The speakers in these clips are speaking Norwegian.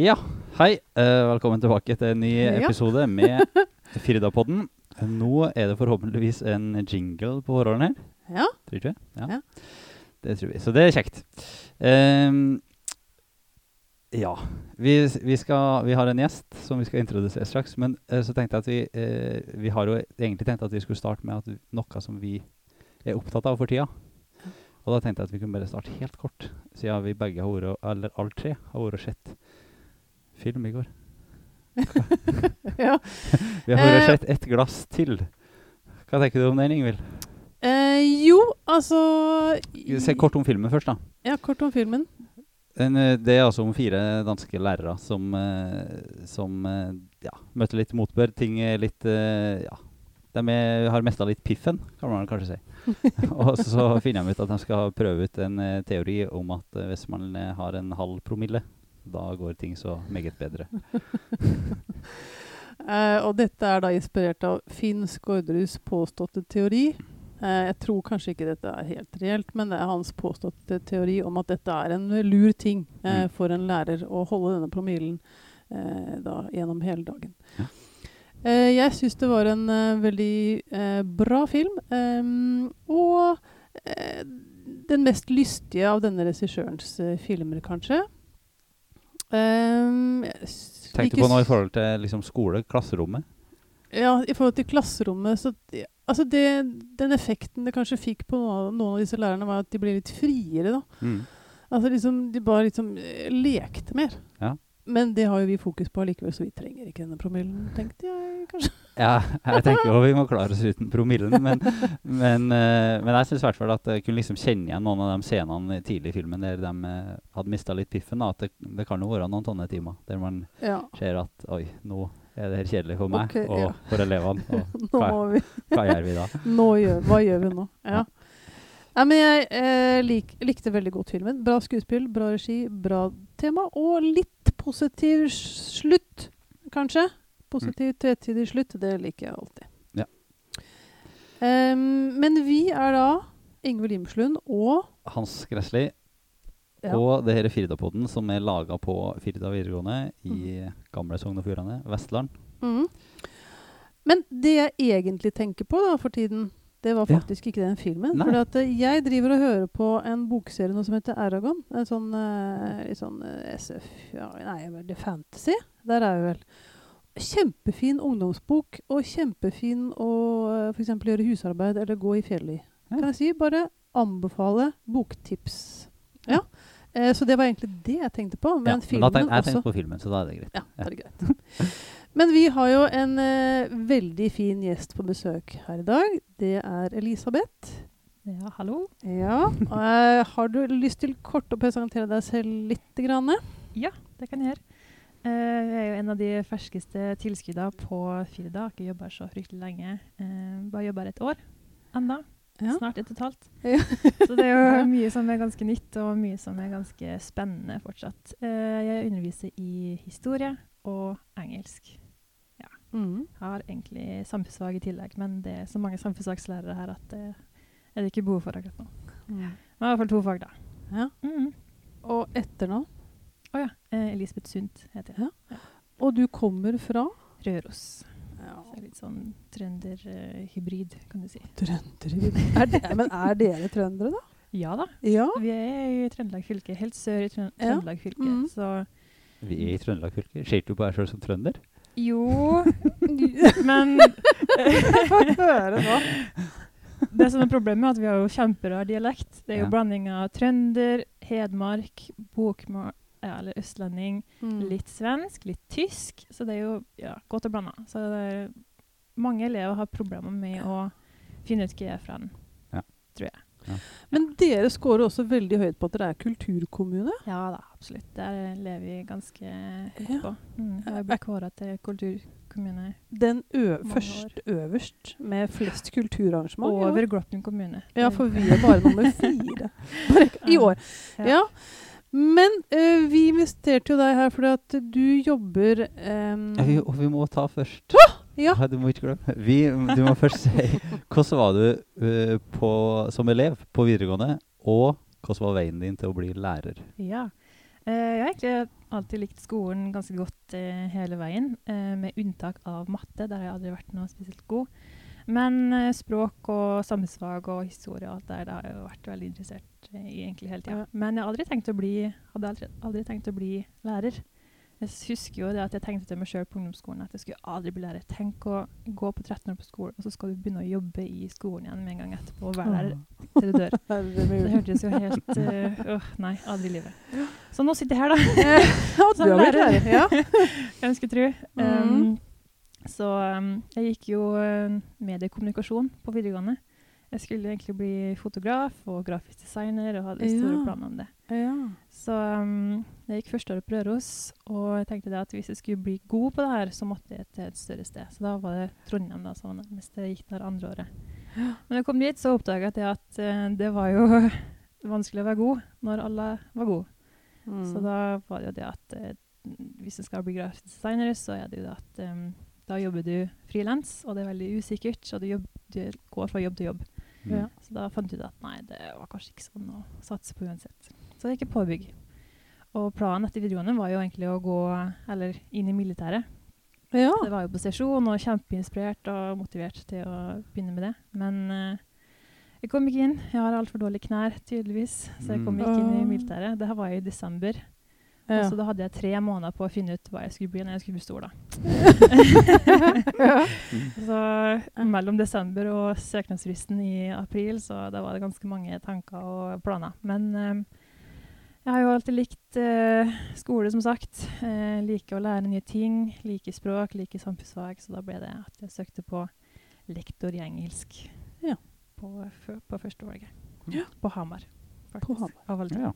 Ja, hei. Uh, velkommen tilbake til en ny episode med Firdapodden. Nå er det forhåpentligvis en jingle på forhånd her. Ja. Tror ikke vi? Ja. Ja. Det tror vi. Så det er kjekt. Um, ja. Vi, vi, skal, vi har en gjest som vi skal introdusere straks. Men uh, så tenkte jeg at vi uh, Vi har jo egentlig tenkt at vi skulle starte med at noe som vi er opptatt av for tida. Og da tenkte jeg at vi kunne bare starte helt kort, siden vi begge har vært, eller alle tre har vært og sett film i går. ja. Vi har Eh, sett Et glass til. Hva tenker du om den, Ingvild? Eh, jo, altså Se kort om filmen først, da. Ja, kort om filmen. Den, eh, det er altså om fire danske lærere som, eh, som eh, ja, møter litt motbør. Ting er litt Ja. De er, har mista litt piffen, kan man kanskje si. og så finner de ut at de skal prøve ut en teori om at hvis man har en halv promille, da går ting så meget bedre. Eh, og dette er da inspirert av Finn Skårderus påståtte teori. Eh, jeg tror kanskje ikke dette er helt reelt, men det er hans påståtte teori om at dette er en lur ting eh, Mm. for en lærer å holde denne promillen eh, da, gjennom hele dagen. Ja. Eh, jeg syns det var en eh, veldig eh, bra film. ehm, og eh, den mest lystige av denne regissørens filmer, kanskje. Um, Tenkte du på noe i forhold til liksom, skole, klasserommet. ja, i forhold til klasserommet så Altså det, Den effekten det kanskje fikk på noen av, disse lærerne, var at de ble litt friere. da. Mm. Altså liksom, De bare liksom lekte mer. Ja. Men det har jo vi fokus på likevel, så vi trenger ikke denne promillen, tenkte jeg kanskje. Ja, jeg tenker jo vi må klare oss uten promillen, men, men, eh, men jeg syns i hvert fall at jeg kunne liksom kjenne igjen noen av de scenene tidlig i filmen der de eh, hadde mista litt piffen. da, At det, det kan jo være noen sånne timer der man Ja, ser at oi, nå er det her kjedelig for meg okay, og ja. for elevene. Og hva, vi hva gjør vi da? nå gjør, Hva gjør vi nå? Ja. Ja. Nei, men jeg eh, lik, likte veldig godt filmen. Bra skuespill, bra regi, bra tema. Og litt positiv slutt, kanskje. Positiv tvetydig slutt. Det liker jeg alltid. Ja. Um, men vi er da Ingvild Imslund og Hans Gressli ja, og det er Firdapoden, som er laga på Firda videregående i mm. gamle Sogn og Fjordane, Vestland. Mm. Men det jeg egentlig tenker på da for tiden, det var Ja. faktisk ikke den filmen. For at eh, jeg driver og hører på en bokserie nå som heter Aragon. En sånn, uh, sånn uh, SF ja, Nei, vel, det er fantasy. Der er vi vel. Kjempefin ungdomsbok, og kjempefin å f.eks. gjøre husarbeid eller gå i fjellet i. Ja. Kan jeg si. Bare anbefale boktips. Ja. Eh, så det var egentlig det jeg tenkte på. Men Ja, men da filmen tenk, jeg tenkte på filmen, så da er det greit. Ja, da er det greit. Men vi har jo en eh, veldig fin gjest på besøk her i dag. Det er Elisabeth. Ja, hallo. Ja. eh, har du lyst til kort å presentere deg selv litt? Grann? Det kan jeg gjøre. Uh, jeg er jo en av de ferskeste tilskuddene på Firda. Har ikke jobba så fryktelig lenge. Uh, bare jobba et år enda. Ja. Snart et og et halvt. Ja. så det er jo mye som er ganske nytt, og mye som er ganske spennende fortsatt. Uh, jeg underviser i historie og engelsk. Mm. Har egentlig samfunnsfag i tillegg, men det er så mange samfunnsfagslærere her at det er det ikke behov for akkurat nå. Mm. Men i hvert fall to fag, da. Ja. Mm. Og etternavn? Å ja. Eh, Elisabeth Sundt heter jeg. Ja. Og du kommer fra? Røros. Ja. Så jeg er litt sånn trønderhybrid, kan du si. Trøndere. Er men er dere trøndere, da? Ja da. Ja. Vi er i Trøndelag fylke, helt sør i Trøn Trøndelag fylke. Mhm. Så Vi er i Trøndelag fylke. Ser du på deg sjøl som trønder? Jo Men Få høre nå. det som er problemet, er at vi har jo kjemperar dialekt. Det er jo Ja. blanding av trønder, hedmark, bokmål ja, eller østlending, Mm. litt svensk, litt tysk. Så det er jo ja, godt og blanda. Så det er, mange elever har problemer med å finne ut hva jeg er fra. Ja. Tror jeg. Men dere scorer også veldig høyt på at dere er kulturkommune. Ja da, absolutt. Der lever vi ganske høyt Ja. på. Mm. Jeg ble kåra til kulturkommune Den ø først øverst med flest kulturarrangement. over Gloppen kommune. Ja, for vi er bare nummer fire bare i år. Ja. Ja. Men uh, vi investerte jo deg her fordi at du jobber um Ja, vi, og vi må ta først Ja. Du må ikke glemme. Vi, du må først si hvordan var du uh, på, som elev på videregående, og hvordan var veien din til å bli lærer? Ja. uh, jeg har egentlig alltid likt skolen ganske godt uh, hele veien, eh, med unntak av matte. Der har jeg aldri vært noe spesielt god. Men språk og samfunnsfag og historie og alt der, det har jeg jo vært veldig interessert i egentlig hele tida. Ja. Men jeg har aldri tenkt å bli, hadde aldri, aldri tenkt å bli lærer. Jeg husker jo det at jeg tenkte til meg sjøl på ungdomsskolen at jeg skulle aldri bli lærer. Tenk å gå på 13 år på skolen, og så skal du begynne å jobbe i skolen igjen med en gang etterpå og være der til du dør. Det hørtes jo helt øh, åh, Nei, aldri i livet. Så nå sitter jeg her, da. Ja, Som blitt lærer. Ja. Ganske tru. tro. Um, så um, jeg gikk jo uh, mediekommunikasjon på videregående. Jeg skulle egentlig bli fotograf og grafisk designer og hadde store Ja. planer om det. ja. Så um, jeg gikk første året på Røros, og jeg tenkte at hvis jeg skulle bli god på det her, så måtte jeg til et større sted. Så da var det Trondheim da, som var nærmest jeg gikk der andre året. Men da jeg kom dit, så oppdaga jeg at uh, det var jo vanskelig å være god når alle var gode. Mm. Så da var det jo det at uh, hvis du skal bli grafisk designer, så er det jo det at um, da jobber du frilans, og det er veldig usikkert, så du, jobb, du går fra jobb til jobb. Mm. Ja. Så da fant jeg ut at nei, det var kanskje ikke sånn å satse på uansett. Så jeg gikk jeg påbygg. Og planen etter videregående var jo egentlig å gå eller inn i militæret. ja. Det var jo på sesjon og kjempeinspirert og motivert til å begynne med det. Men uh, jeg kom ikke inn. Jeg har altfor dårlige knær, tydeligvis. Så jeg kom Mm. ikke inn i militæret. Det her var i desember. Ja. Så da hadde jeg tre måneder på å finne ut hva jeg skulle bli når jeg skulle bli stor. da. Så mellom desember og søknadsfristen i april, så da var det ganske mange tanker og planer. Men eh, jeg har jo alltid likt eh, skole, som sagt. Eh, liker å lære nye ting. Liker språk, liker samfunnsfag. Så da ble det at jeg søkte på lektor i engelsk Ja. på, på første valget. Ja. På Hamar. faktisk, På Hamar. av alle. Ja.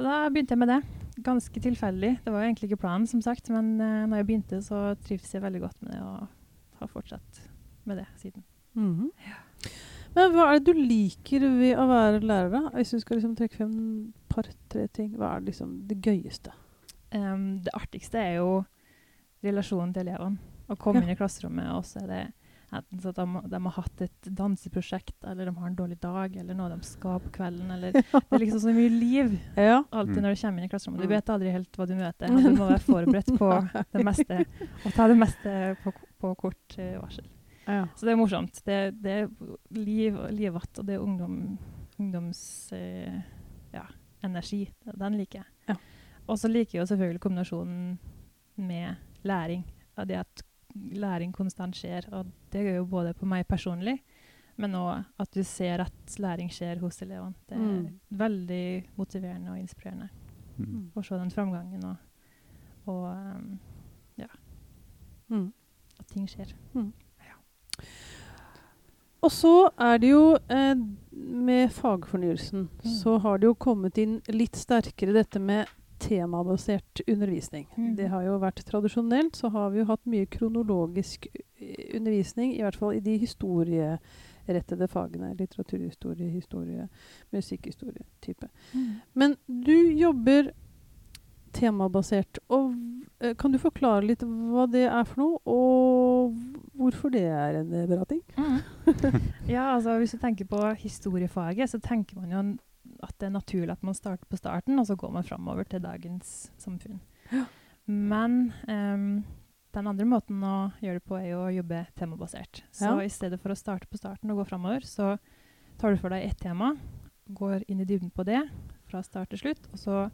Så da begynte jeg med det. Ganske tilfeldig. Det var jo egentlig ikke planen, som sagt, men uh, når jeg begynte, så trivdes jeg veldig godt med det, og har fortsatt med det siden. Mhm. Men hva er det du liker ved å være lærer, da? Hvis du skal liksom trekke frem par-tre ting, hva er liksom det gøyeste? Um, det artigste er jo relasjonen til elevene. Å komme Ja. inn i klasserommet, og så er det enten så at de, de har hatt et danseprosjekt, eller de har en dårlig dag, eller noe de skal på kvelden, eller Det er liksom så mye liv Ja. alltid Mm. når du kommer inn i klasserommet. Du Mm. vet aldri helt hva du møter. Du må være forberedt på det meste, og ta det meste på, på kort eh, varsel. ja. Så det er morsomt. Det, det er liv, og livatt, og det er ungdom, ungdoms eh, ja, energi. Den liker jeg. Ja. Og så liker jeg jo selvfølgelig kombinasjonen med læring. Av det at læring konstant skjer. Og det gjør jo både på meg personlig, men òg at du ser at læring skjer hos elevene. Det er Mm. veldig motiverende og inspirerende Mm. å se den framgangen og, og um, Mm. at ting skjer. Og så er det jo eh, med fagfornyelsen Mm. så har det jo kommet inn litt sterkere dette med temabasert undervisning. Mm. Det har jo vært tradisjonelt, så har vi jo hatt mye kronologisk eh, undervisning, i hvert fall i de historierettede fagene. Litteraturhistorie, historie, musikkhistorie type. Men du jobber temabasert. Og eh, kan du forklare litt hva det er for noe, og hvorfor det er en bra ting? ja, altså hvis du tenker på historiefaget, så tenker man jo at det er naturlig at man starter på starten, og så går man framover til dagens samfunn. Men um, den andre måten å gjøre det på, er jo å jobbe temabasert. Så Ja. i stedet for å starte på starten og gå framover, så tar du for deg ett tema, går inn i dybden på det fra start til slutt, og så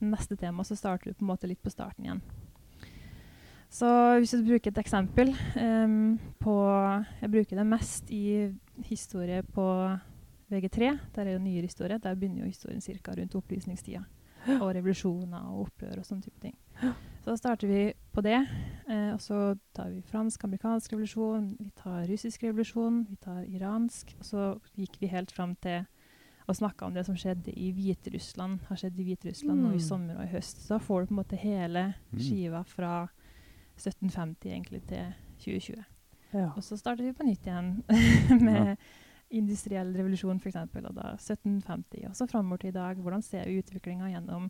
neste tema så starter du på en måte litt på starten igjen. Så hvis du bruker et eksempel um, på Jeg bruker det mest i historie på VG3. Der er jo nyere historie. Der begynner jo historien ca. rundt opplysningstida. Og revolusjoner og opprør og sånne type ting. Så da starter vi på det. Eh, og så tar vi fransk-amerikansk revolusjon, vi tar russisk revolusjon, vi tar iransk. Og så gikk vi helt fram til å snakke om det som skjedde i Hviterussland. Har skjedd i Hviterussland nå Mm. i sommer og i høst. Så da får du på en måte hele Mm. skiva fra 1750 egentlig til 2020. Ja. Og så starter vi på nytt igjen med industriell revolusjon f.eks. Og da 1750 og så framover til i dag. Hvordan ser vi utviklinga gjennom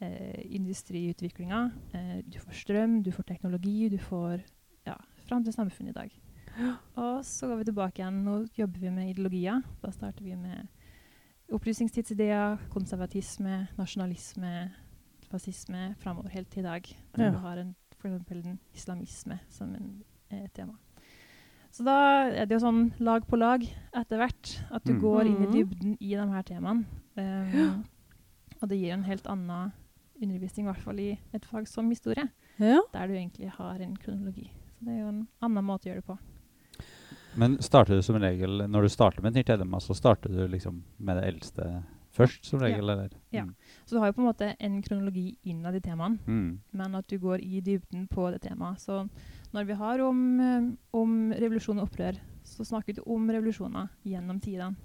eh, industriutviklinga? Eh, du får strøm, du får teknologi, du får ja, fram til samfunnet i dag. Og så går vi tilbake igjen. Nå jobber vi med ideologier. Da starter vi med opplysningstidsideer, konservatisme, nasjonalisme, fascisme framover helt til i dag. Når Ja. du har en, for eksempel en islamisme som en, et tema. Så da er det jo sånn lag på lag etter hvert. At du Mm. går inn i Mhm. dybden i de her temaene. Um, Ja. Og det gir en helt annen undervisning, i hvert fall i et fag som historie, Ja. der du egentlig har en kronologi. Så det er jo en annen måte å gjøre det på. Men starter du som regel Når du starter med et nytt tema, så starter du liksom med det eldste først, som regel? Eller? Ja. Mm. Så du har jo på en måte en kronologi innad i temaene, Mm. men at du går i dybden på det temaet. Så når vi har om, eh, om revolusjon og opprør, så snakker du om revolusjoner gjennom tidene.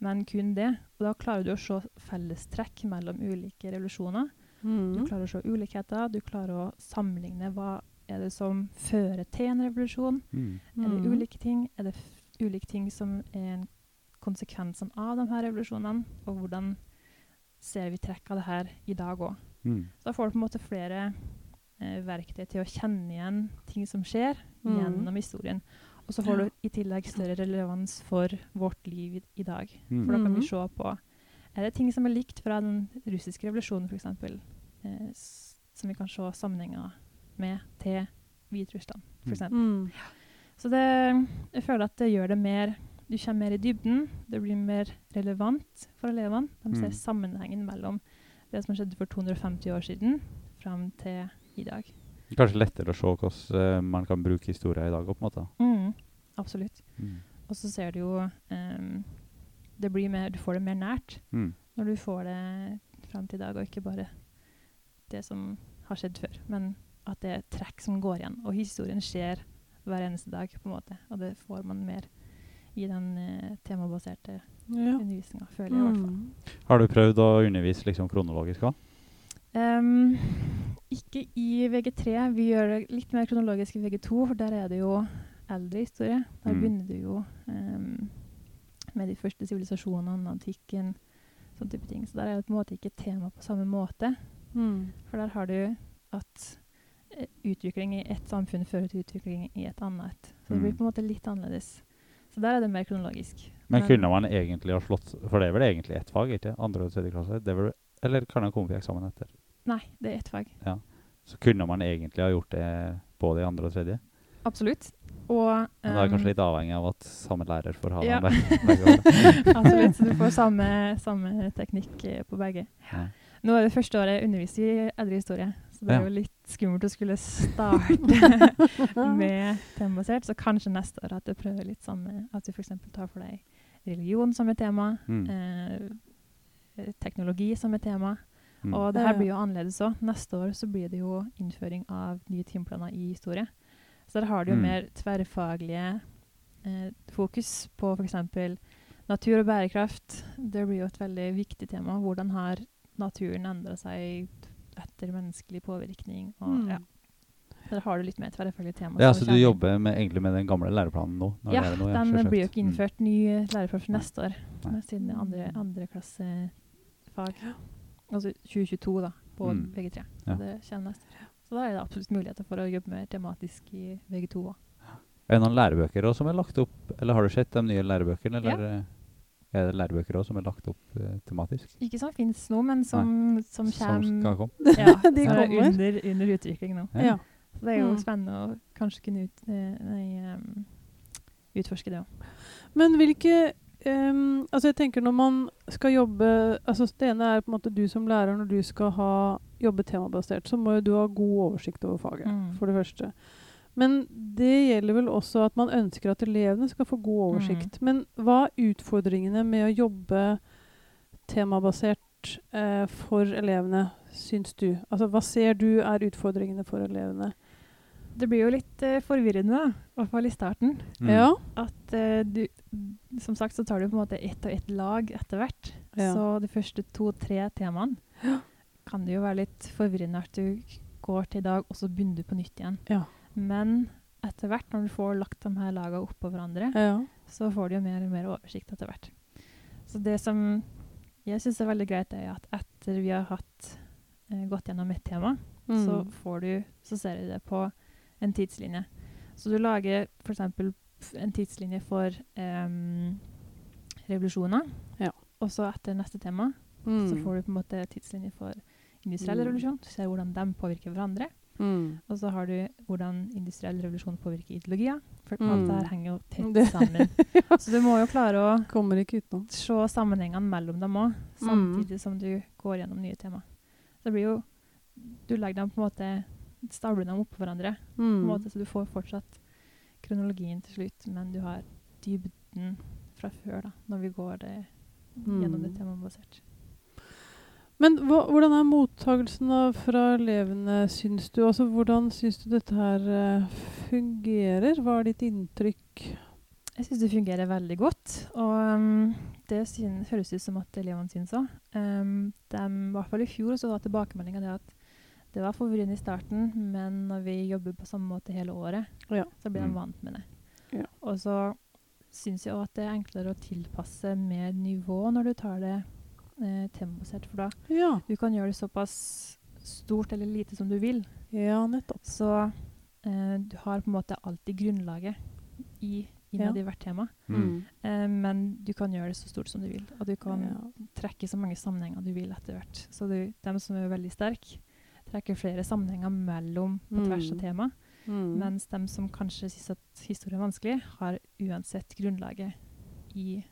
Men kun det. Og da klarer du å se fellestrekk mellom ulike revolusjoner. Du Mm. klarer å se ulikheter, du klarer å sammenligne hva er det som fører til en revolusjon. Mm. Er det Mm. ulike ting? Er det f ulike ting som er en konsekvensene av de her revolusjonene? Og hvordan ser vi trekk av det her i dag òg? Mm. Da får du på en måte flere eh, verktøy til å kjenne igjen ting som skjer Mm. gjennom historien. Og så får du i tillegg større relevans for vårt liv i, i dag. Mm. For da kan vi Mhm. se på Er det ting som er likt fra den russiske revolusjonen, f.eks., eh, som vi kan se sammenhenger med til Hviterussland, f.eks. Mm. Så det, jeg føler at det gjør det mer Du kommer mer i dybden. Det blir mer relevant for elevene. De ser Mm. sammenhengen mellom det som skjedde for 250 år siden, fram til i dag. Kanskje lettere å se hvordan eh, man kan bruke historien i dag på en måte. Mm, absolutt. Mm. Og så ser du jo um, det blir mer, Du får det mer nært Mm. når du får det fram til i dag, og ikke bare det som har skjedd før. Men at det er trekk som går igjen. Og historien skjer hver eneste dag, på en måte. Og det får man mer i den eh, temabaserte Ja. undervisninga, føler jeg i hvert fall. Mm. Har du prøvd å undervise liksom kronologisk òg? Um, ikke i VG3. Vi gjør det litt mer kronologisk i VG2, for der er det jo eldre historie. Der Mm. begynner du jo um, med de første sivilisasjonene, antikken, sånn type ting. Så der er det på en måte ikke tema på samme måte. Mm. For der har du at eh, utvikling i ett samfunn fører til utvikling i et annet. Så det blir Mm. på en måte litt annerledes. Så der er det mer kronologisk. Men kunne man egentlig ha slått For det er vel egentlig ett fag, ikke Andre og tredje klasse? Det vel, eller kan det komme på eksamen etter? Nei, det er ett fag. Så kunne man egentlig ha gjort det både i andre og tredje? Absolutt. Og Men da er kanskje ehm, litt avhengig av at samme lærer får ha Ja. den. Absolutt. Så du får samme, samme teknikk eh, på begge. Ja. Nå er det første året jeg underviser i eldre historie, så det er jo litt skummelt å skulle starte med temabasert. Så kanskje neste år at jeg prøver litt samme, at du f.eks. tar for deg religion som et tema, Mm. eh, teknologi som et tema. Mm. Og det her blir jo annerledes òg. Neste år så blir det jo innføring av nye timeplaner i historie. Så der har du jo Mm. mer tverrfaglige eh, fokus på f.eks. natur og bærekraft. Det blir jo et veldig viktig tema. Hvordan har naturen endra seg etter menneskelig påvirkning? Og, Mm. ja. Der har du litt mer tverrfaglige tema. Ja, så du jobber med, egentlig med den gamle læreplanen nå? når Ja, det er noe, den blir jo ikke Mm. innført ny læreplan for neste år. Nei. med Siden det er andre, andre klassefag. Altså 2022, da, på Mm. VG3. Ja. Så det kjennes. Så da er det absolutt muligheter for å jobbe mer tematisk i VG2 òg. Er det noen lærebøker også som er lagt opp, eller har du sett de nye lærebøkene? Eller eh, er det lærebøker også som er lagt opp eh, tematisk? Ikke som finnes nå, men som, som Som skal kommer komme? ja, De som er kommer. under, under utvikling nå. Ja. Ja. Så det er jo Mm. spennende å kanskje kunne ut, eh, nei, em, utforske det òg. Men hvilke ehm, Altså jeg tenker når man skal jobbe altså Det ene er på en måte du som lærer når du skal ha, jobbe temabasert, så må jo du ha god oversikt over faget, Mm. for det første. Men det gjelder vel også at man ønsker at elevene skal få god oversikt. Men hva er utfordringene med å jobbe temabasert eh, for elevene, syns du? Altså hva ser du er utfordringene for elevene? Det blir jo litt eh, forvirrende, da, i hvert fall i starten. Mm. Ja? At eh, du Som sagt så tar du på en måte ett og ett lag etter hvert. Ja. Så de første to-tre temaene kan det jo være litt forvirrende at du går til i dag, og så begynner du på nytt igjen. Ja. Men etter hvert, når du får lagt de her lagene oppå hverandre, ja. så får du jo mer og mer oversikt etter hvert. Så det som jeg syns er veldig greit, er at etter vi har hatt, eh, gått gjennom et tema, Mm. så, får du, så ser du det på en tidslinje. Så du lager f.eks. en tidslinje for eh, revolusjoner. Ja. Og så etter neste tema Mm. så får du på en måte tidslinje for industriell Mm. revolusjon. Du ser hvordan de påvirker hverandre. Mm. Og så har du hvordan industriell revolusjon påvirker ideologier. For Mm. alt dette henger jo tett sammen. Så du må jo klare å se sammenhengene mellom dem òg, Mm. samtidig som du går gjennom nye tema. Det blir jo Du legger dem på en måte Stabler dem oppå hverandre, på en Mm. måte, så du får fortsatt kronologien til slutt, men du har dybden fra før, da, når vi går det gjennom det Mm. temabasert. Men hva, hvordan er mottagelsen fra elevene, syns du? Altså, hvordan syns du dette her eh, fungerer? Hva er ditt inntrykk? Jeg syns det fungerer veldig godt. Og um, det syn, høres ut som at elevene syns òg. Um, dem- I hvert fall i fjor så var tilbakemeldinga det at det var forvirrende i starten, men når vi jobber på samme måte hele året, Ja. så blir Mm. de vant med det. Ja. Og så syns jeg òg at det er enklere å tilpasse med nivå når du tar det eh, temabasert. For da Ja. du kan gjøre det såpass stort eller lite som du vil. Ja, nettopp. Så eh, du har på en måte alltid grunnlaget i, innad Ja. i hvert tema. Mm. Eh, men du kan gjøre det så stort som du vil. Og du kan Ja. trekke så mange sammenhenger du vil etter hvert. Så du, dem som er veldig sterke, trekker flere sammenhenger mellom på tvers av Mm. tema. Mm. Mens dem som kanskje syns at historie er vanskelig, har uansett grunnlaget i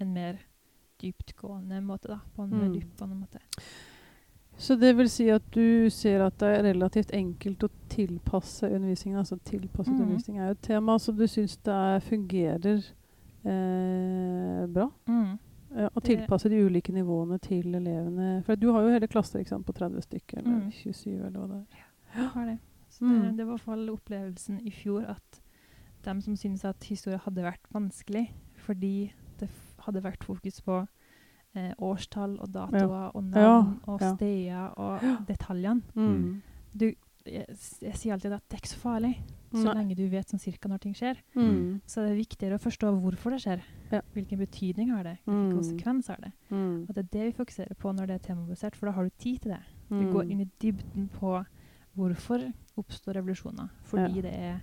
en mer dyptgående måte. da, På en Mm. dyptgående måte. Så det vil si at du ser at det er relativt enkelt å tilpasse undervisningen? Altså tilpasset mm. undervisning er jo et tema, så du syns det er, fungerer eh, bra? Mm. Ja, å tilpasse de ulike nivåene til elevene. For du har jo hele klasser på 30 stykker, eller Mm. 27 eller hva det er. Jeg har det. Så Mm. det, det var i hvert fall opplevelsen i fjor at dem som syntes at historie hadde vært vanskelig fordi det hadde vært fokus på eh, årstall og datoer og navn og ja. steder og Ja. detaljene Mm. du, jeg, jeg sier alltid at det er ikke så farlig, så Nei. lenge du vet sånn cirka når ting skjer. Mm. Så det er viktigere å forstå hvorfor det skjer. Ja. Hvilken betydning har det? Hvilken Mm. konsekvens har det? Mm. Og det er det vi fokuserer på når det er temabasert, for da har du tid til det. Du Mm. går inn i dybden på hvorfor oppstår revolusjoner. Fordi Ja. det er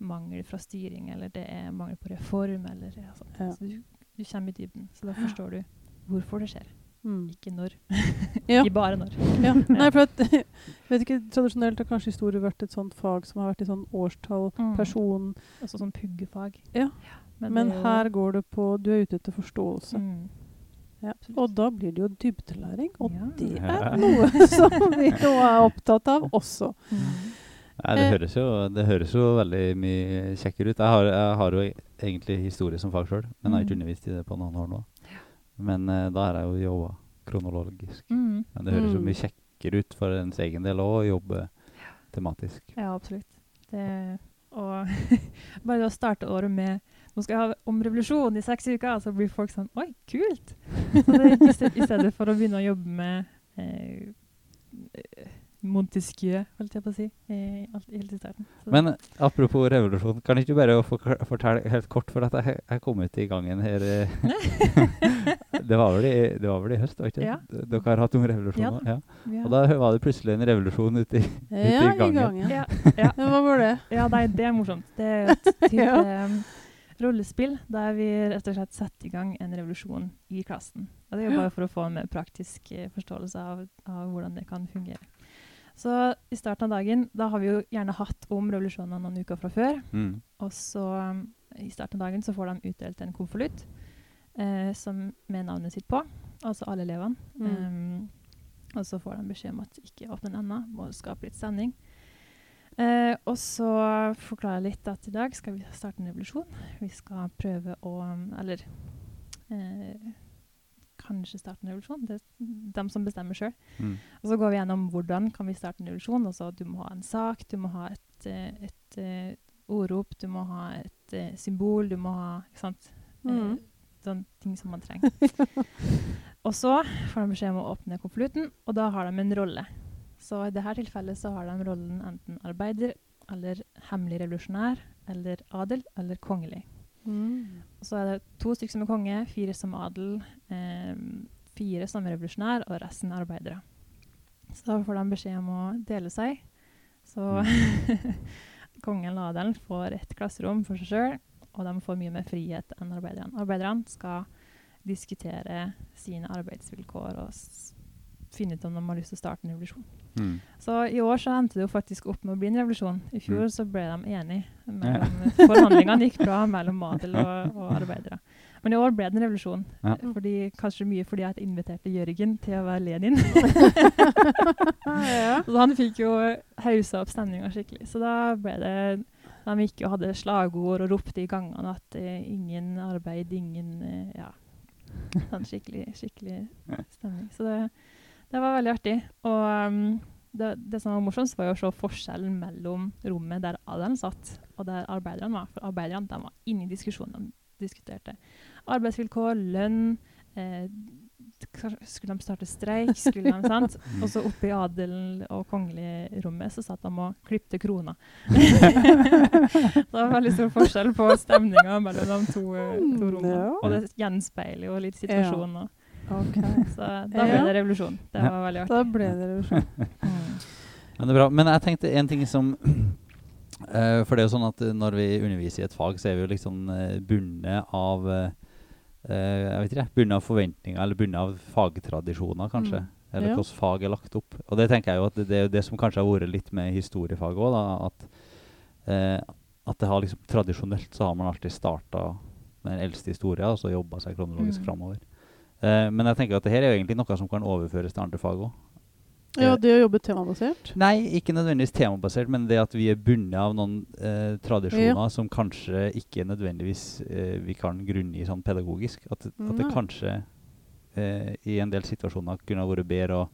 mangel fra styring, eller det er mangel på reform, eller ja, sånt. Ja. Så du, du kommer i dybden. Så da forstår du hvorfor det skjer, Mm. ikke når. Ja. ikke bare når. Ja. Nei, for at, jeg vet ikke, Tradisjonelt har kanskje historie vært et sånt fag som har vært i sånn årstall, Mm. person Også sånn puggefag. Ja. Men, det er jo- her går det på Du er ute etter forståelse. mm. Ja. Og da blir det jo dybdelæring, og Ja. det er noe som vi nå er opptatt av også. Mm. Nei, det Eh. høres, jo, det høres jo veldig mye kjekkere ut. Jeg har, jeg har jo e- egentlig historie som fag sjøl, men jeg har ikke Mm. undervist i det på noen år nå. Men uh, da har jeg jo jobba kronologisk. Mm. Men det høres jo Mm. mye kjekkere ut for ens egen del òg, å jobbe tematisk. Ja, absolutt. Det, og bare det å starte året med Nå skal jeg ha om revolusjon i seks uker, så blir folk sånn Oi, kult! Så det, i, I stedet for å begynne å jobbe med eh, Montesquieu, holdt jeg på å si, I, alt, helt i starten. Så- Men eh, apropos revolusjon, kan ikke du bare fortelle helt kort, for at jeg, jeg kom ut i gangen her eh, det, var vel i, det var vel i høst, var ikke det? Ja. Dere har hatt noen revolusjoner? Ja Ja. Og da var det plutselig en revolusjon ute i Ja, i i gangen. gangen. ja, i Ja, Hva var det? Ja, nei, det er morsomt. Det er et type Ja. um, rollespill der vi rett og slett setter i gang en revolusjon i klassen. Og det er jo bare for å få en mer praktisk uh, forståelse av, av hvordan det kan fungere. Så i starten av dagen, da har vi jo gjerne hatt om revolusjonene noen uker fra før. Mm. Og så um, i starten av dagen så får de utdelt en konvolutt eh, med navnet sitt på, altså alle elevene. Mm. Um, og så får de beskjed om at ikke åpne den ennå, må skape litt stemning. Eh, og så forklarer jeg litt at i dag skal vi starte en revolusjon. Vi skal prøve å um, Eller eh, kanskje starte en revolusjon. Det er dem som bestemmer sjøl. Mm. Og så går vi gjennom hvordan kan vi starte en revolusjon. Altså, du må ha en sak, du må ha et, et, et, eh, ordrop, du må ha et et symbol, du må ha ikke sant? Mm. Eh, sånne ting som man trenger. og så får de beskjed om å åpne konvolutten, og da har de en rolle. Så i dette tilfellet så har de rollen enten arbeider, eller hemmelig revolusjonær, eller adel, eller kongelig. Mm. Og så er det to stykker som er konge, fire som adel, eh, fire som revolusjonær, og resten er arbeidere. Så da får de beskjed om å dele seg. Så kongen og adelen får et klasserom for seg sjøl, og de får mye mer frihet enn arbeiderne. Arbeiderne skal diskutere sine arbeidsvilkår og finne ut om de har lyst til å starte en revolusjon. Mm. Så i år så endte det jo faktisk opp med å bli en revolusjon. I fjor Mm. så ble de enige. Mellom, Forhandlingene gikk bra mellom Madel og, og arbeidere. Men i år ble det en revolusjon. Ja. Fordi, kanskje mye fordi jeg inviterte Jørgen til å være Lenin. så han fikk jo hausa opp stemninga skikkelig. Så da ble det De gikk og hadde slagord og ropte i gangene at eh, ingen arbeid, ingen eh, Ja. Sånn skikkelig, skikkelig stemning. Så det, det var veldig artig. Og um, det, det som var morsomt, var jo å se forskjellen mellom rommet der Adam satt, og der arbeiderne var. For arbeiderne de var inne i diskusjonen. De diskuterte arbeidsvilkår, lønn. Eh, skulle de starte streik? Skulle de, sant? Og så oppe i adelen og kongelig-rommet så satt de og klipte krona. det var veldig stor forskjell på stemninga mellom de to, eh, to rommene. Og det gjenspeiler jo litt situasjonen. og- Ok. Så da ble det revolusjon. Det var veldig Da ble det revolusjon. Mm. Ja, det er bra. Men jeg tenkte en ting som uh, For det er jo sånn at eh, når vi underviser i et fag, så er vi jo liksom uh, bundet av eh, eh, Jeg vet ikke, bundet av forventninger, eller bundet av fagtradisjoner, kanskje. Mm. Eller Ja. hvordan fag er lagt opp. Og det tenker jeg jo at det, det er jo det som kanskje har vært litt med historiefaget òg. At, eh, at det har liksom tradisjonelt så har man alltid starta med den eldste historia, og så jobba seg kronologisk Mm. framover. Eh, men jeg tenker at det her er jo egentlig noe som kan overføres til andre fag òg. Ja, det å jobbe temabasert. Nei, ikke nødvendigvis temabasert, men det at vi er bundet av noen eh, tradisjoner som kanskje ikke nødvendigvis eh, vi kan grunngi sånn pedagogisk. At, at det kanskje eh, i en del situasjoner kunne vært bedre å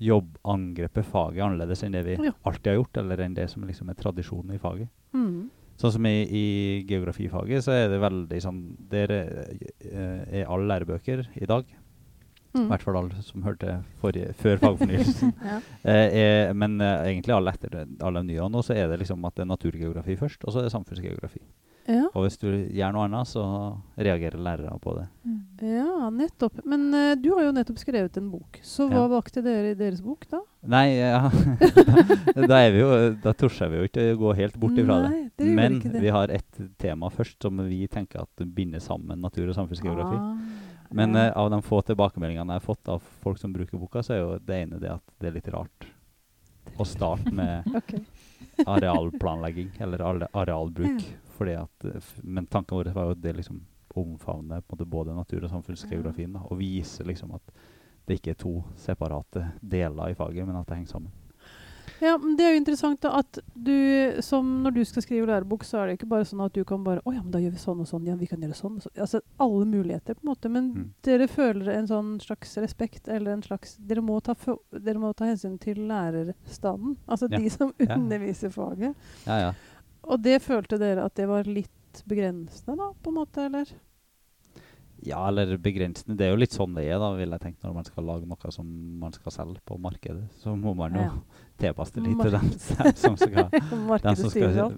jobbe angrepet faget annerledes enn det vi Ja. alltid har gjort, eller enn det som liksom er tradisjonen i faget. Mm. Sånn som i, i geografifaget, så er det veldig sånn Der eh, er alle lærebøker i dag, i Mm. hvert fall alle som hørte forrige, før fagfornyelsen. Ja. Eh, er, men eh, egentlig alle etter alle de nye nå, så er det liksom at det er naturgeografi først, og så er det samfunnsgeografi. Ja. Og hvis du gjør noe annet, så reagerer lærere på det. Mm. ja, nettopp. Men eh, du har jo nettopp skrevet en bok. Så hva Ja. valgte dere i deres bok, da? Nei, ja, da, da er vi jo Da tør vi jo ikke å gå helt bort ifra det. Nei, det. Men det. vi har et tema først som vi tenker at binder sammen natur- og samfunnsgeografi. Ah, Men ja. uh, av de få tilbakemeldingene jeg har fått av folk som bruker boka, så er jo det ene det at det er litt rart å starte med arealplanlegging, eller are- arealbruk. Fordi at, eh, men tanken vår var jo at det liksom omfavner både natur- og samfunnsgeografien. Da, og viser liksom at det ikke er to separate deler i faget, men at det henger sammen. Ja, men Det er jo interessant da, at du, som når du skal skrive lærebok, så er det ikke bare sånn at du kan bare Å ja, men da gjør vi sånn og sånn. Ja, vi kan gjøre sånn og sånn. Altså alle muligheter, på en måte. Men Mm. dere føler en sånn slags respekt, eller en slags Dere må ta, dere må ta hensyn til lærerstanden. Altså Ja. de som Ja. underviser faget. Ja, ja. Og det følte dere at det var litt begrensende, da, på en måte, eller? Ja, eller begrensende. Det er jo litt sånn det er, da, vil jeg tenke, når man skal lage noe som man skal selge på markedet. Så må man jo Ja. tilpasse litt til dem som- som skal dem som skal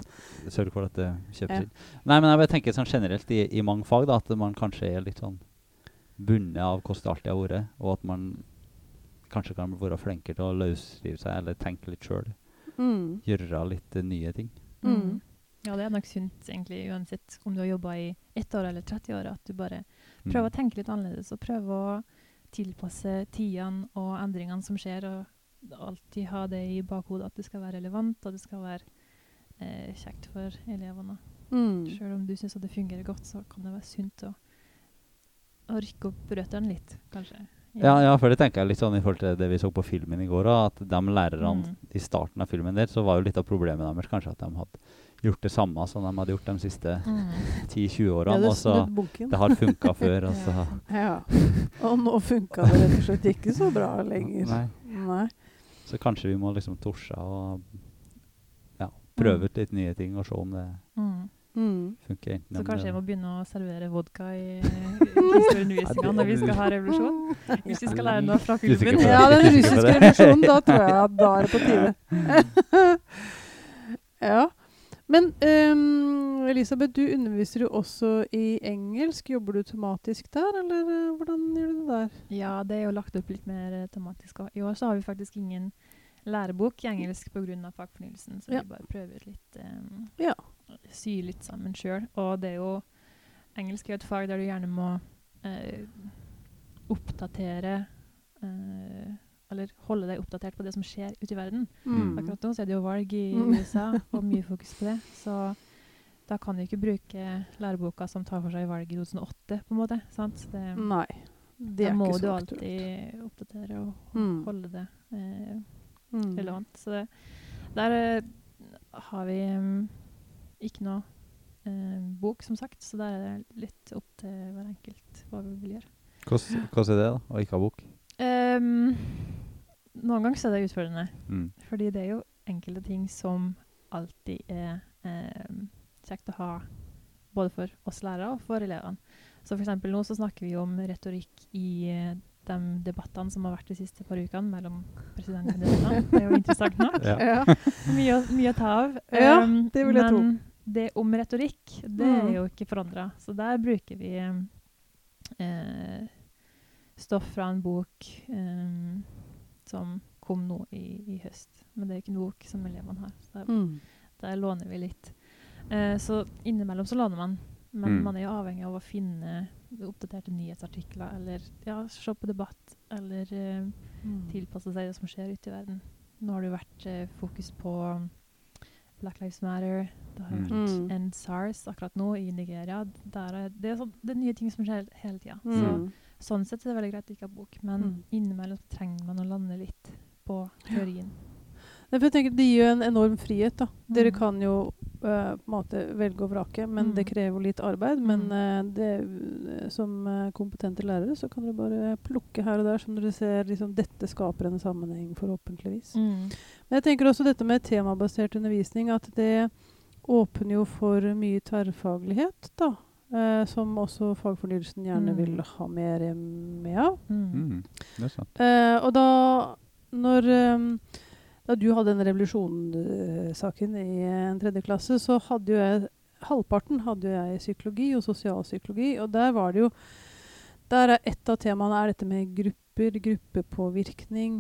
sørge for at det kjøpes Ja. inn. Nei, men jeg tenker sånn generelt i, i mange fag da, at man kanskje er litt sånn bundet av hvordan det alltid har vært, og at man kanskje kan være flinkere til å løsrive seg eller tenke litt sjøl. Mm. Gjøre litt uh, nye ting. Mm. Ja, det er nok sunt egentlig uansett om du har jobba i ett år eller 30 år, at du bare Mm. å tenke litt annerledes og prøve å tilpasse tidene og endringene som skjer, og alltid ha det i bakhodet at det skal være relevant, og det skal være eh, kjekt for elevene. Mm. Selv om du syns det fungerer godt, så kan det være sunt å, å rykke opp røttene litt, kanskje. Ja, ja, for det tenker jeg litt sånn i forhold til det vi så på filmen i går, at de lærerne Mm. i starten av filmen der, så var jo litt av problemet deres kanskje at de hadde gjort det samme som de hadde gjort de siste Mm. 10-20 årene, det og så det har funka før, og så Ja. Og nå funka det rett og slett ikke så bra lenger. Nei. Nei. Så kanskje vi må liksom torse og ja, prøve Mm. ut litt nye ting og se om det Mm. Mm. funker. Så kanskje jeg må begynne å servere vodka i historieundervisninga når vi skal ha revolusjon? Hvis vi skal lære noe fra filmen. Ja, den russiske revolusjonen, da tror jeg at da er det på tide. ja. Men um, Elisabeth, du underviser jo også i engelsk. Jobber du tematisk der, eller uh, hvordan gjør du det der? Ja, det er jo lagt opp litt mer uh, tematisk. I år så har vi faktisk ingen lærebok i engelsk pga. fagfornyelsen, så Ja. vi bare prøver litt um, Ja. Sy litt sammen sjøl. Og det er jo Engelsk er et fag der du gjerne må uh, oppdatere Eller holde deg oppdatert på det som skjer ute i verden. Mm. Akkurat nå så er det jo valg i Mm. USA, og mye fokus på det. Så da kan du ikke bruke læreboka som tar for seg valget i 2008, på en måte. sant? Det, Nei. Det da er må ikke du så aktuelt. alltid oppdatere og Mm. holde det eh, Mm. relevant. Så det, der eh, har vi um, ikke noe eh, bok, som sagt, så der er det litt opp til hver enkelt hva vi vil gjøre. Hvordan hvordan er det, da, å ikke ha bok? Ehm, noen ganger så er det utfordrende, Mm. fordi det er jo enkelte ting som alltid er eh, kjekt å ha både for oss lærere og for elevene. Så for eksempel nå så snakker vi om retorikk i eh, de debattene som har vært de siste par ukene mellom presidentkandidatene. Det er jo interessant nok. Ja. Ja. Mye, mye å ta av. Ja, Um, det vil jeg tro. men det om retorikk, det er Mm. jo ikke forandra. Så der bruker vi eh, stoff fra en bok um, som kom nå i, i høst. Men det er ikke en bok som elevene har. Så der, Mm. der låner vi litt. Eh, så innimellom så låner man. Men Mm. man er jo avhengig av å finne oppdaterte nyhetsartikler, eller ja, se på debatt, eller eh, Mm. tilpasse seg det som skjer ute i verden. Nå har det jo vært eh, fokus på Black Lives Matter. Det har Mm. vært Mm. End SARS akkurat nå i Nigeria. Der er, det, er sånn, det er nye ting som skjer hele tida. Så, Mm. Sånn sett er det veldig greit å ikke ha bok, men Mm. innimellom trenger man å lande litt på teorien. Nei, for jeg tenker Det gir jo en enorm frihet. da. Dere Mm. kan jo uh, måte velge og vrake, men Mm. det krever litt arbeid. Men eh, det, som uh, kompetente lærere så kan dere bare plukke her og der som dere ser liksom, dette skaper en sammenheng, forhåpentligvis. Mm. Men jeg tenker også dette med temabasert undervisning, at det åpner jo for mye tverrfaglighet, da. Eh, som også fagfornyelsen gjerne Mm. vil ha mer eh, med av. Mm. Mm. Eh, og da når um, da du hadde den revolusjonssaken i en tredje klasse, så hadde jo jeg Halvparten hadde jo jeg i psykologi og sosialpsykologi, og der var det jo Der er et av temaene er dette med grupper, gruppepåvirkning,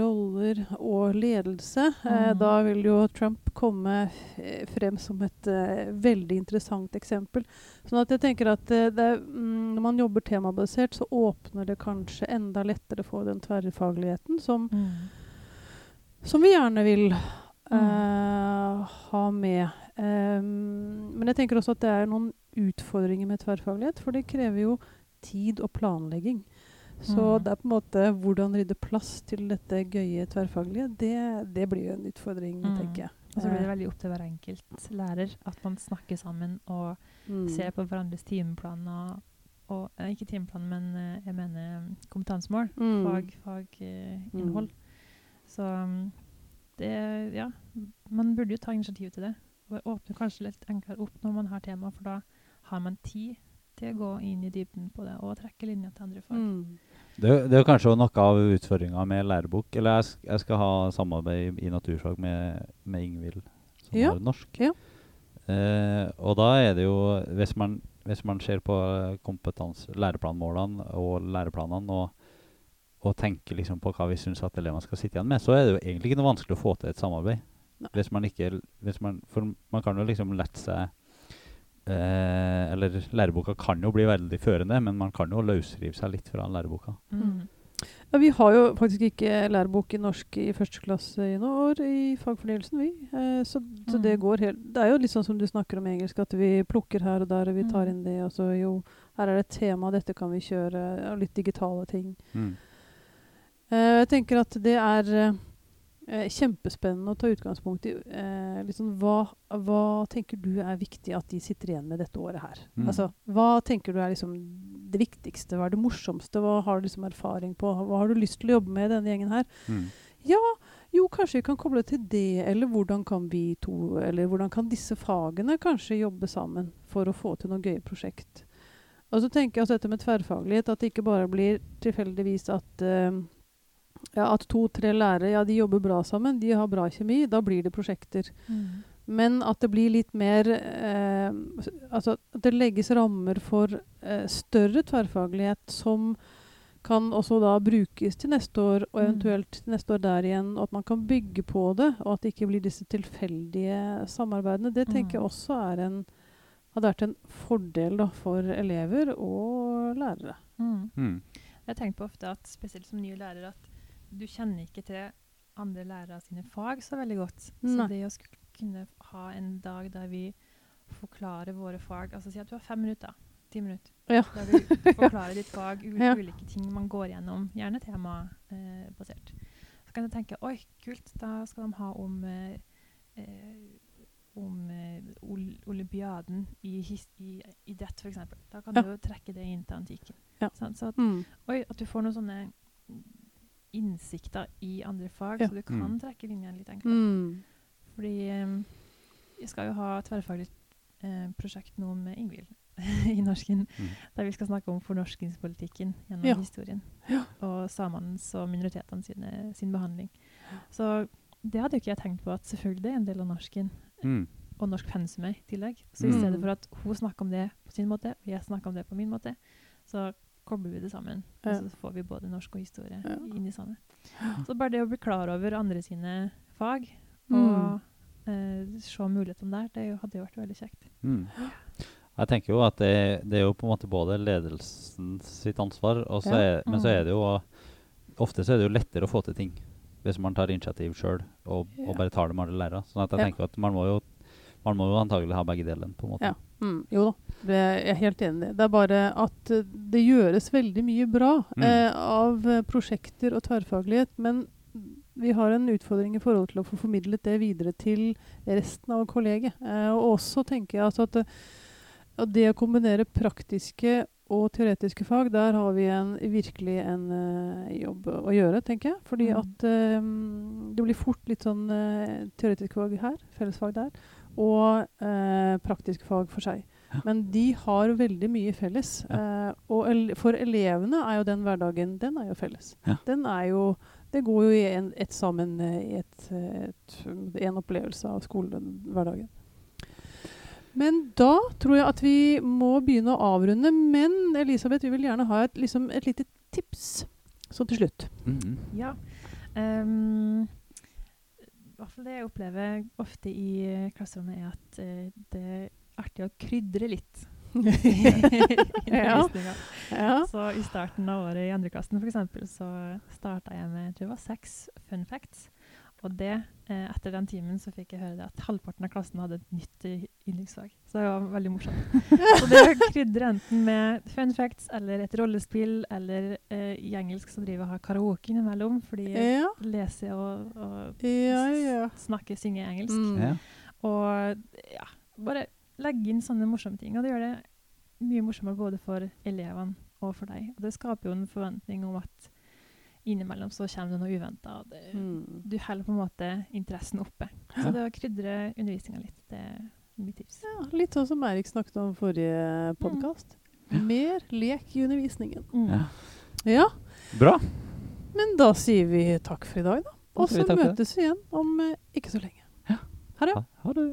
roller og ledelse. Eh, Mm. da vil jo Trump komme eh, frem som et eh, veldig interessant eksempel. Sånn at jeg tenker at eh, det, mm, når man jobber temabasert, så åpner det kanskje enda lettere for den tverrfagligheten som, Mm. som vi gjerne vil Mm. eh, ha med. Um, men jeg tenker også at det er noen utfordringer med tverrfaglighet, for det krever jo tid og planlegging. Så Mm. det er på en måte hvordan rydde plass til dette gøye tverrfaglige, det, det blir jo en utfordring, Mm. tenker jeg. Og så blir det veldig opp til hver enkelt lærer at man snakker sammen og Mm. ser på hverandres timeplaner. Og, eh, ikke timeplan, men eh, jeg mener mm, kompetansemål. Mm. Fag, faginnhold. Så mm, det Ja, man burde jo ta initiativ til det. Og åpne kanskje litt enklere opp når man har tema, for da har man tid til å gå inn i dybden på det og trekke linjer til andre fag. Mm. Det, er det er kanskje noe av utfordringa med lærebok. Eller jeg, jeg skal ha samarbeid i naturfag med, med Ingvild, som Ja, har norsk. ja. Eh, og da er det jo Hvis man, hvis man ser på læreplanmålene og læreplanene og, og tenker liksom på hva vi syns at elevene skal sitte igjen med, så er det jo egentlig ikke noe vanskelig å få til et samarbeid. Hvis man ikke hvis man, For man kan jo liksom lette seg eh, Eller læreboka kan jo bli veldig førende, men man kan jo løsrive seg litt fra læreboka. Mm. Ja, vi har jo faktisk ikke lærebok i norsk i første klasse i noen år i fagfornyelsen, vi. Eh, så, så det Mm. går helt Det er jo litt sånn som du snakker om engelsk, at vi plukker her og der, og vi tar Mm. inn det, og så jo Her er det et tema, dette kan vi kjøre, og litt digitale ting. Mm. Eh, jeg tenker at det er eh, kjempespennende å ta utgangspunkt i eh, liksom hva, hva tenker du er viktig at de sitter igjen med dette året her? Mm. Altså, hva tenker du er liksom det viktigste? Hva er det morsomste? Hva har du liksom erfaring på? Hva har du lyst til å jobbe med i denne gjengen her? Mm. Ja, jo, kanskje vi kan koble til det, eller hvordan kan vi to, eller hvordan kan disse fagene kanskje jobbe sammen for å få til noe gøy prosjekt? Og så tenker jeg også dette med tverrfaglighet, at det ikke bare blir tilfeldigvis at eh, ja, at to-tre lærere ja, de jobber bra sammen, de har bra kjemi, da blir det prosjekter. Mm. Men at det blir litt mer eh, Altså at det legges rammer for eh, større tverrfaglighet som kan også da brukes til neste år, og Mm. eventuelt til neste år der igjen. Og at man kan bygge på det, og at det ikke blir disse tilfeldige samarbeidene. Det tenker jeg Mm. også er en, hadde vært en fordel da, for elever og lærere. Mm. Mm. Jeg har tenkt på ofte at spesielt som ny lærer at du kjenner ikke til andre lærere sine fag så veldig godt. Nei. Så det å skulle kunne ha en dag der vi forklarer våre fag Altså si at du har fem minutter. Ti minutter. Ja. Der du forklarer ditt fag, Ja. ulike ting man går gjennom, gjerne temabasert. Eh, så kan du tenke oi, kult, da skal de ha om eh, eh, om eh, ol olympiaden i, i idrett, f.eks. Da kan Ja. du trekke det inn til antikken. Ja. Sånn, Så at, Mm. oi, at du får noen sånne innsikter i andre fag, Ja. så du kan Mm. trekke linjene litt enklere. Mm. Fordi vi skal jo ha et tverrfaglig eh, prosjekt nå med Ingvild i norsken, Mm. der vi skal snakke om fornorskingspolitikken gjennom Ja. historien. Ja. Og samenes og minoritetene sine, sin behandling. Så det hadde jo ikke jeg tenkt på, at selvfølgelig er en del av norsken. Mm. Og norsk pensumet i tillegg. Så i Mm. stedet for at hun snakker om det på sin måte, og jeg snakker om det på min måte, så kobler vi det sammen. Ja. Og så får vi både norsk og historie Ja. inn i sammen. Så bare det å bli klar over andre sine fag, Mm. og eh, se mulighetene der, det hadde jo vært veldig kjekt. Mm. Jeg tenker jo at det, det er jo på en måte både ledelsen sitt ansvar, og så Ja. er, men så Mm. er det jo Ofte så er det jo lettere å få til ting hvis man tar initiativ sjøl og, og bare tar det med alle lærere. Sånn at jeg Ja. tenker at man må jo man må jo antagelig ha begge delene, på en måte. Ja. Mm, jo da, det, jeg er helt enig i det. Er bare at eh, det gjøres veldig mye bra Mm. eh, av eh, prosjekter og tverrfaglighet, men vi har en utfordring i forhold til å få formidlet det videre til resten av kollegiet. Eh, og også tenker jeg altså at, det- at det å kombinere praktiske og teoretiske fag, der har vi en, virkelig en uh, jobb å gjøre, tenker jeg. Fordi Mm. at um, det blir fort litt sånn uh, teoretiske fag her, fellesfag der, og eh, praktiske fag for seg. Men de har veldig mye felles. Eh, og ele for elevene er jo den hverdagen den er jo felles. Ja. Den er jo Det går jo i en, et sammen eh, i et, et, en opplevelse av skolehverdagen. Men da tror jeg at vi må begynne å avrunde. Men Elisabeth, vi vil gjerne ha et, liksom, et lite tips så til slutt. Mhm. Ja. ehm, I hvert fall det jeg opplever ofte i eh, klasserommet, er at uh, det er artig å krydre litt. Ja. ja. Så i starten av året i andre klassen for eksempel, så starta jeg med jeg tror det var seks fun facts. Og det, eh, etter den timen så fikk jeg høre det at halvparten av klassen hadde et nytt eh, yndlingsfag. Så det var veldig morsomt. Så det krydrer enten med fun facts eller et rollespill, eller eh, i engelsk så driver jeg og har karaoke innimellom, fordi jeg leser og, og ja, ja. snakker, synger engelsk. Mm. Ja. Og ja, bare legge inn sånne morsomme ting. Og det gjør det mye morsommere både for elevene og for deg. Og det skaper jo en forventning om at innimellom så kommer det noe uventa. Mm. Du holder på en måte interessen oppe. Så det å krydre undervisninga litt, det er mitt tips. Ja, litt sånn som Eirik snakket om forrige podkast. Mer lek i undervisningen. Mm. Ja. Ja, Bra. men da sier vi takk for i dag, da. Og så det. møtes vi igjen om eh, ikke så lenge. Ha, ha det. Ha det.